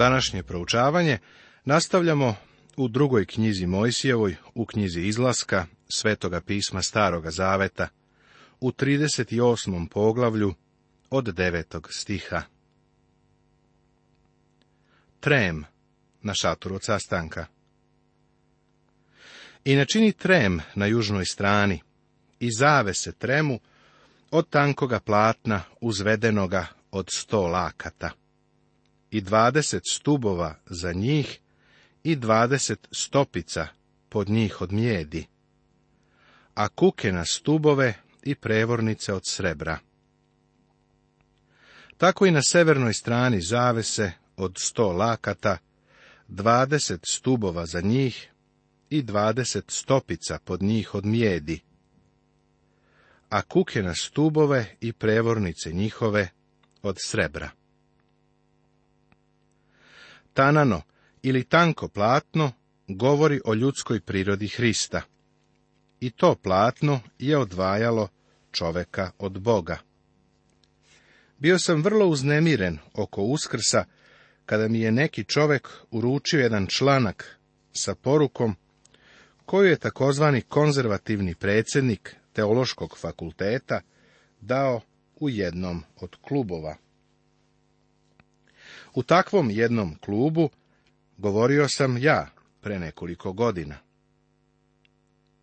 Današnje proučavanje nastavljamo u drugoj knjizi Mojsijevoj, u knjizi izlaska Svetoga pisma Staroga Zaveta, u 38. poglavlju od 9. stiha. Trem na šatoru od sastanka. I načini trem na južnoj strani i zave se tremu od tankoga platna uzvedenoga od sto lakata i dvadeset stubova za njih i dvadeset stopica pod njih od mjedi, a kuke na stubove i prevornice od srebra. Tako i na severnoj strani zavese od sto lakata, dvadeset stubova za njih i dvadeset stopica pod njih od mjedi, a kuke na stubove i prevornice njihove od srebra tanano ili tanko platno govori o ljudskoj prirodi Hrista. I to platno je odvajalo čoveka od Boga. Bio sam vrlo uznemiren oko uskrsa kada mi je neki čovek uručio jedan članak sa porukom koju je takozvani konzervativni predsjednik teološkog fakulteta dao u jednom od klubova. U takvom jednom klubu govorio sam ja pre nekoliko godina.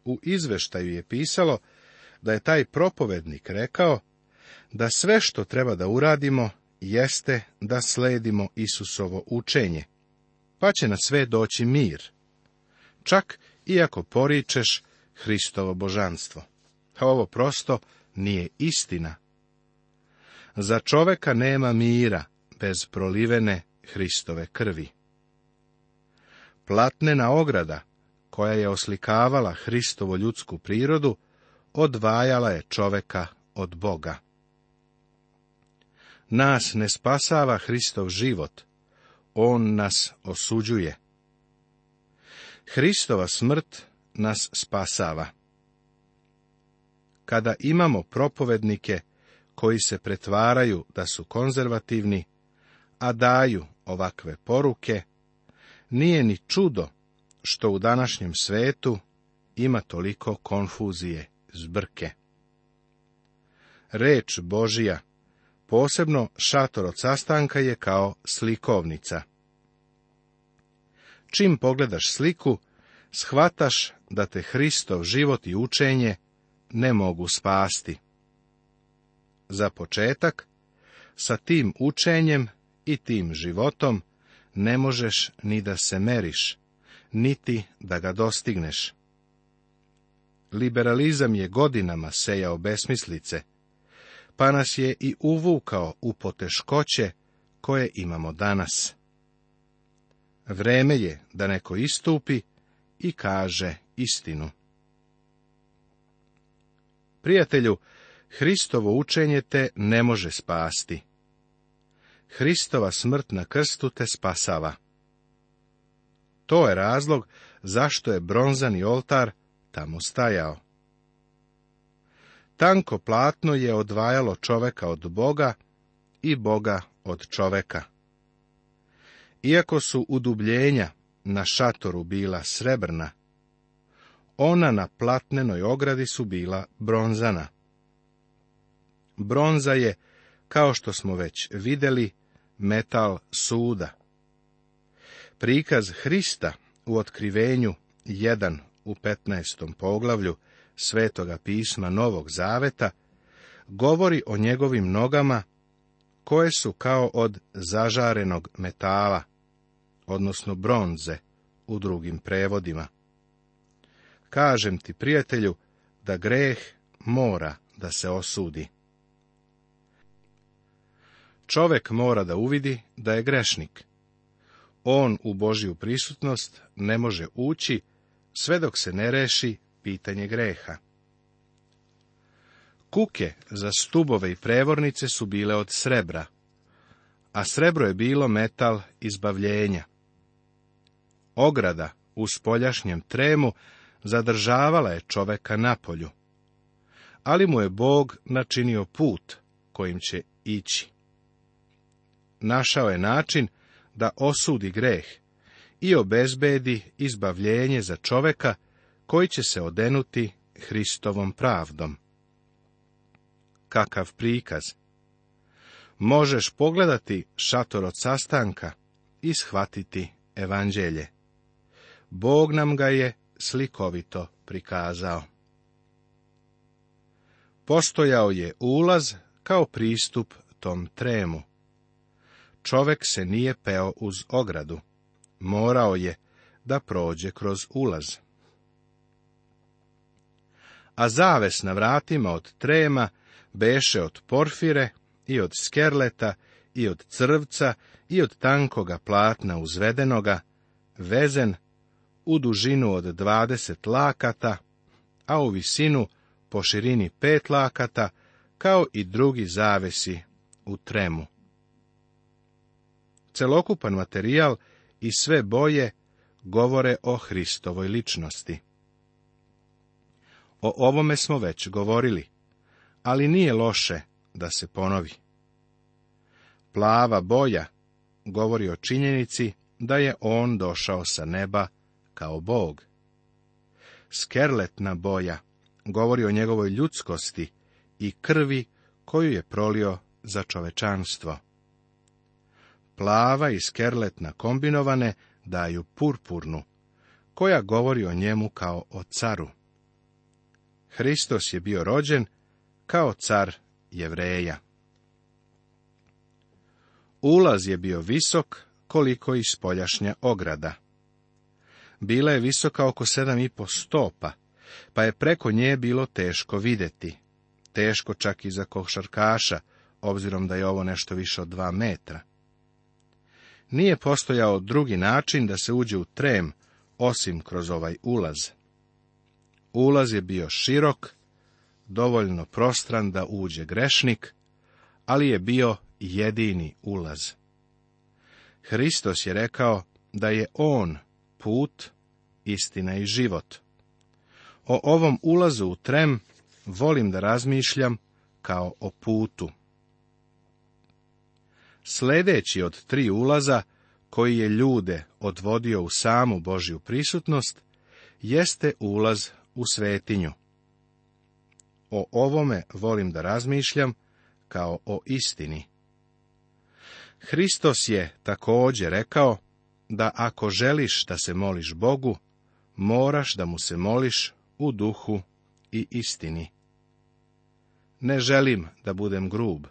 U izveštaju je pisalo da je taj propovednik rekao da sve što treba da uradimo jeste da sledimo Isusovo učenje, pa će na sve doći mir, čak i ako poričeš Hristovo božanstvo. A ovo prosto nije istina. Za čoveka nema mira, bez prolivene Hristove krvi. Platnena ograda, koja je oslikavala Hristovo ljudsku prirodu, odvajala je čoveka od Boga. Nas ne spasava Hristov život, on nas osuđuje. Hristova smrt nas spasava. Kada imamo propovednike koji se pretvaraju da su konzervativni, a daju ovakve poruke, nije ni čudo što u današnjem svetu ima toliko konfuzije, zbrke. Reč Božija, posebno šator od sastanka je kao slikovnica. Čim pogledaš sliku, shvataš da te Hristov život i učenje ne mogu spasti. Za početak, sa tim učenjem i tim životom ne možeš ni da se meriš, niti da ga dostigneš. Liberalizam je godinama sejao besmislice, pa nas je i uvukao u poteškoće koje imamo danas. Vreme je da neko istupi i kaže istinu. Prijatelju, Hristovo učenje te ne može spasti. Hristova smrt na krstu te spasava. To je razlog zašto je bronzani oltar tamo stajao. Tanko platno je odvajalo čoveka od Boga i Boga od čoveka. Iako su udubljenja na šatoru bila srebrna, ona na platnenoj ogradi su bila bronzana. Bronza je, kao što smo već vidjeli, metal suda. Prikaz Hrista u otkrivenju 1 u 15. poglavlju Svetoga pisma Novog Zaveta govori o njegovim nogama koje su kao od zažarenog metala, odnosno bronze u drugim prevodima. Kažem ti, prijatelju, da greh mora da se osudi. Čovek mora da uvidi da je grešnik. On u Božiju prisutnost ne može ući sve dok se ne reši pitanje greha. Kuke za stubove i prevornice su bile od srebra, a srebro je bilo metal izbavljenja. Ograda u spoljašnjem tremu zadržavala je čoveka na polju, ali mu je Bog načinio put kojim će ići našao je način da osudi greh i obezbedi izbavljenje za čoveka koji će se odenuti Hristovom pravdom. Kakav prikaz! Možeš pogledati šator od sastanka i shvatiti evanđelje. Bog nam ga je slikovito prikazao. Postojao je ulaz kao pristup tom tremu. Čovek se nije peo uz ogradu. Morao je da prođe kroz ulaz. A zaves na vratima od trema beše od porfire i od skerleta i od crvca i od tankoga platna uzvedenoga, vezen u dužinu od dvadeset lakata, a u visinu po širini pet lakata, kao i drugi zavesi u tremu. Celokupan materijal i sve boje govore o Hristovoj ličnosti. O ovome smo već govorili, ali nije loše da se ponovi. Plava boja govori o činjenici da je on došao sa neba kao Bog. Skerletna boja govori o njegovoj ljudskosti i krvi koju je prolio za čovečanstvo plava i skerletna kombinovane daju purpurnu, koja govori o njemu kao o caru. Hristos je bio rođen kao car jevreja. Ulaz je bio visok koliko i spoljašnja ograda. Bila je visoka oko sedam i po stopa, pa je preko nje bilo teško videti. Teško čak i za košarkaša, obzirom da je ovo nešto više od dva metra. Nije postojao drugi način da se uđe u trem, osim kroz ovaj ulaz. Ulaz je bio širok, dovoljno prostran da uđe grešnik, ali je bio jedini ulaz. Hristos je rekao da je On put, istina i život. O ovom ulazu u trem volim da razmišljam kao o putu. Sledeći od tri ulaza, koji je ljude odvodio u samu Božju prisutnost, jeste ulaz u svetinju. O ovome volim da razmišljam kao o istini. Hristos je također rekao da ako želiš da se moliš Bogu, moraš da mu se moliš u duhu i istini. Ne želim da budem grub,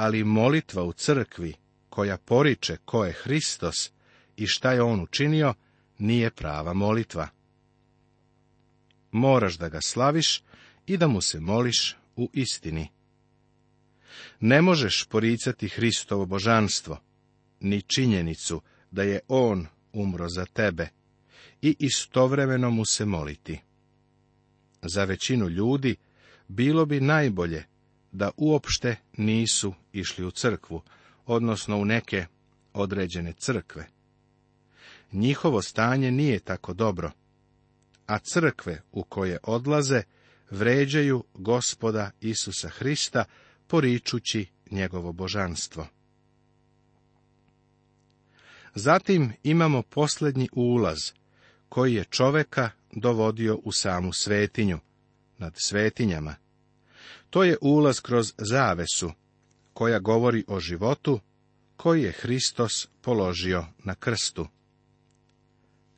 ali molitva u crkvi koja poriče ko je Hristos i šta je on učinio, nije prava molitva. Moraš da ga slaviš i da mu se moliš u istini. Ne možeš poricati Hristovo božanstvo, ni činjenicu da je on umro za tebe i istovremeno mu se moliti. Za većinu ljudi bilo bi najbolje da uopšte nisu išli u crkvu, odnosno u neke određene crkve. Njihovo stanje nije tako dobro, a crkve u koje odlaze vređaju gospoda Isusa Hrista poričući njegovo božanstvo. Zatim imamo posljednji ulaz, koji je čoveka dovodio u samu svetinju, nad svetinjama. To je ulaz kroz zavesu, koja govori o životu koji je Hristos položio na krstu.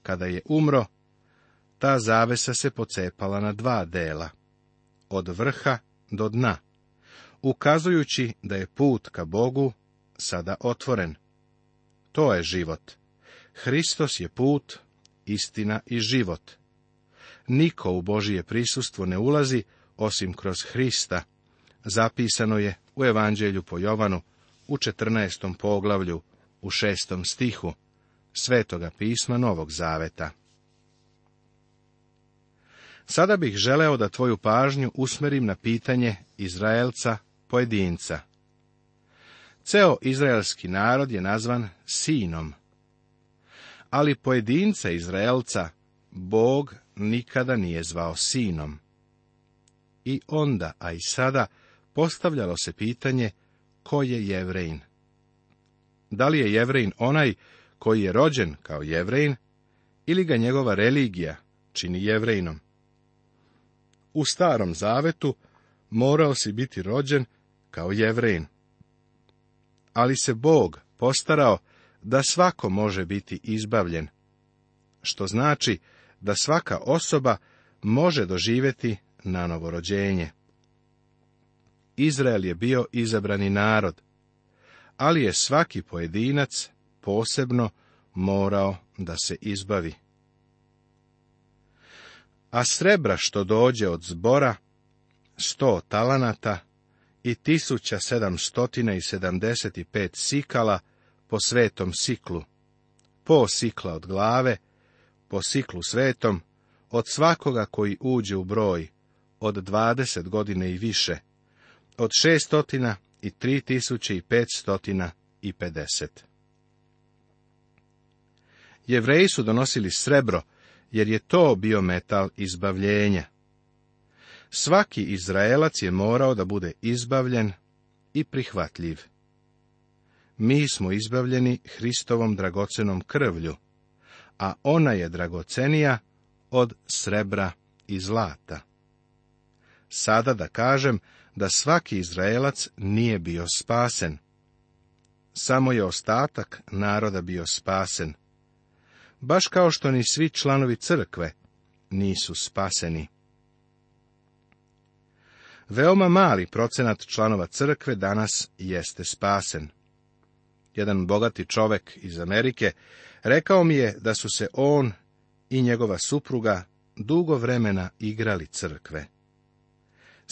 Kada je umro, ta zavesa se pocepala na dva dela, od vrha do dna, ukazujući da je put ka Bogu sada otvoren. To je život. Hristos je put, istina i život. Niko u Božije prisustvo ne ulazi, osim kroz Hrista, zapisano je u Evanđelju po Jovanu u 14. poglavlju u 6. stihu Svetoga pisma Novog Zaveta. Sada bih želeo da tvoju pažnju usmerim na pitanje Izraelca pojedinca. Ceo izraelski narod je nazvan sinom. Ali pojedinca Izraelca Bog nikada nije zvao sinom i onda, a i sada, postavljalo se pitanje ko je jevrejn. Da li je jevrein onaj koji je rođen kao jevrejn ili ga njegova religija čini jevrejnom? U starom zavetu morao si biti rođen kao jevrejn. Ali se Bog postarao da svako može biti izbavljen, što znači da svaka osoba može doživjeti na novorođenje. Izrael je bio izabrani narod, ali je svaki pojedinac posebno morao da se izbavi. A srebra što dođe od zbora, sto talanata i tisuća sedamstotina pet sikala po svetom siklu, po sikla od glave, po siklu svetom, od svakoga koji uđe u broj, od dvadeset godine i više, od 600 i 3550. Jevreji su donosili srebro, jer je to bio metal izbavljenja. Svaki Izraelac je morao da bude izbavljen i prihvatljiv. Mi smo izbavljeni Hristovom dragocenom krvlju, a ona je dragocenija od srebra i zlata sada da kažem da svaki Izraelac nije bio spasen. Samo je ostatak naroda bio spasen. Baš kao što ni svi članovi crkve nisu spaseni. Veoma mali procenat članova crkve danas jeste spasen. Jedan bogati čovek iz Amerike rekao mi je da su se on i njegova supruga dugo vremena igrali crkve.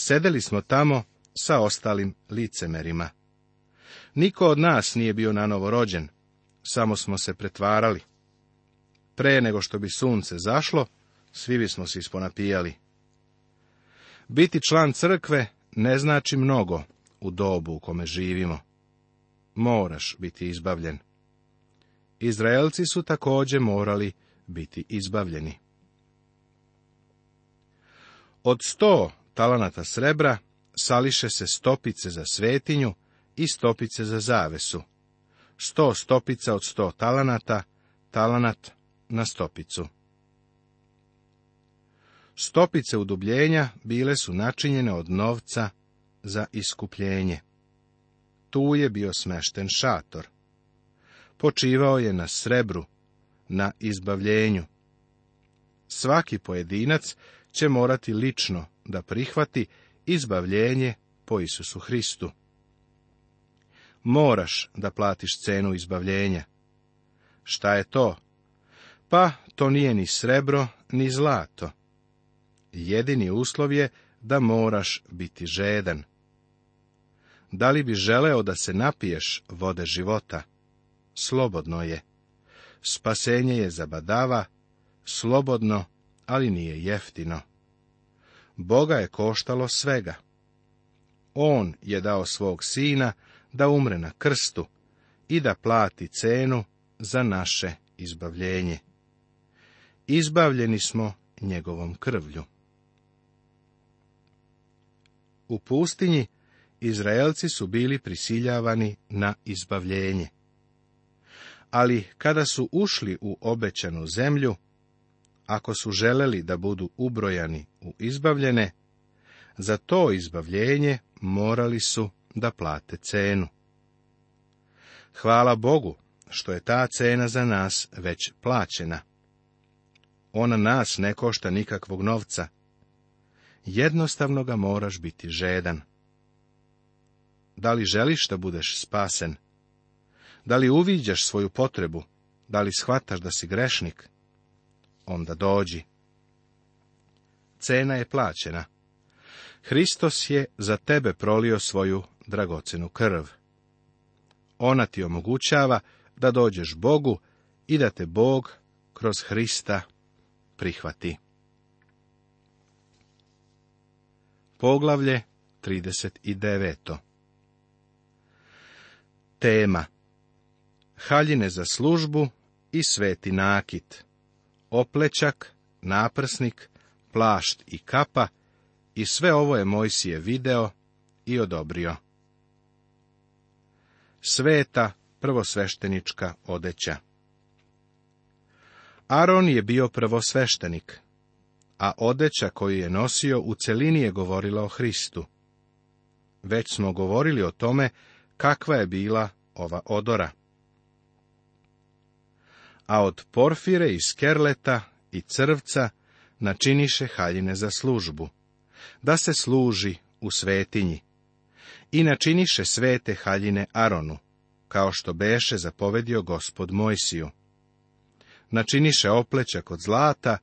Sedeli smo tamo sa ostalim licemerima. Niko od nas nije bio na novo rođen, samo smo se pretvarali. Pre nego što bi sunce zašlo, svi bismo se isponapijali. Biti član crkve ne znači mnogo u dobu u kome živimo. Moraš biti izbavljen. Izraelci su također morali biti izbavljeni. Od sto talanata srebra sališe se stopice za svetinju i stopice za zavesu. Sto stopica od sto talanata, talanat na stopicu. Stopice udubljenja bile su načinjene od novca za iskupljenje. Tu je bio smešten šator. Počivao je na srebru, na izbavljenju. Svaki pojedinac će morati lično da prihvati izbavljenje po Isusu Hristu. Moraš da platiš cenu izbavljenja. Šta je to? Pa to nije ni srebro, ni zlato. Jedini uslov je da moraš biti žedan. Da li bi želeo da se napiješ vode života? Slobodno je. Spasenje je zabadava, slobodno ali nije jeftino. Boga je koštalo svega. On je dao svog sina da umre na krstu i da plati cenu za naše izbavljenje. Izbavljeni smo njegovom krvlju. U pustinji Izraelci su bili prisiljavani na izbavljenje. Ali kada su ušli u obećanu zemlju, ako su želeli da budu ubrojani u izbavljene, za to izbavljenje morali su da plate cenu. Hvala Bogu što je ta cena za nas već plaćena. Ona nas ne košta nikakvog novca. Jednostavno ga moraš biti žedan. Da li želiš da budeš spasen? Da li uviđaš svoju potrebu? Da li shvataš da si grešnik? onda dođi. Cena je plaćena. Hristos je za tebe prolio svoju dragocenu krv. Ona ti omogućava da dođeš Bogu i da te Bog kroz Hrista prihvati. Poglavlje 39. Tema Haljine za službu i sveti nakit oplećak, naprsnik, plašt i kapa, i sve ovo je Mojsije video i odobrio. Sveta prvosveštenička odeća Aron je bio prvosveštenik, a odeća koju je nosio u celini je govorila o Hristu. Već smo govorili o tome kakva je bila ova odora a od porfire i skerleta i crvca načiniše haljine za službu, da se služi u svetinji. I načiniše svete haljine Aronu, kao što beše zapovedio gospod Mojsiju. Načiniše oplećak od zlata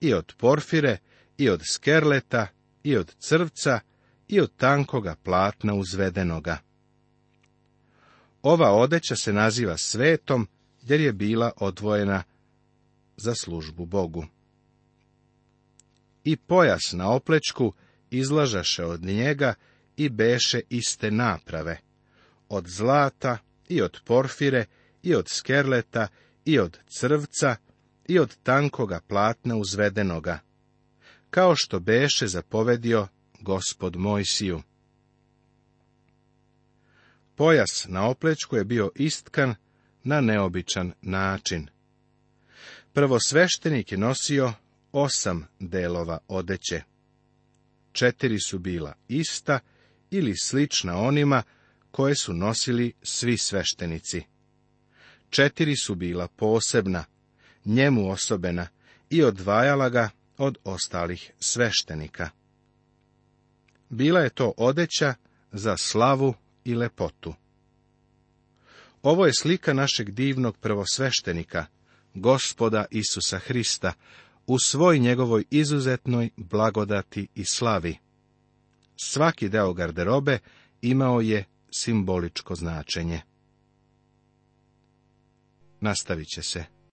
i od porfire i od skerleta i od crvca i od tankoga platna uzvedenoga. Ova odeća se naziva svetom jer je bila odvojena za službu Bogu. I pojas na oplečku izlažaše od njega i beše iste naprave, od zlata i od porfire i od skerleta i od crvca i od tankoga platna uzvedenoga, kao što beše zapovedio gospod Mojsiju. Pojas na oplečku je bio istkan na neobičan način. Prvo sveštenik je nosio osam delova odeće. Četiri su bila ista ili slična onima koje su nosili svi sveštenici. Četiri su bila posebna, njemu osobena i odvajala ga od ostalih sveštenika. Bila je to odeća za slavu i lepotu. Ovo je slika našeg divnog prvosveštenika, gospoda Isusa Hrista, u svoj njegovoj izuzetnoj blagodati i slavi. Svaki deo garderobe imao je simboličko značenje. Nastavit će se.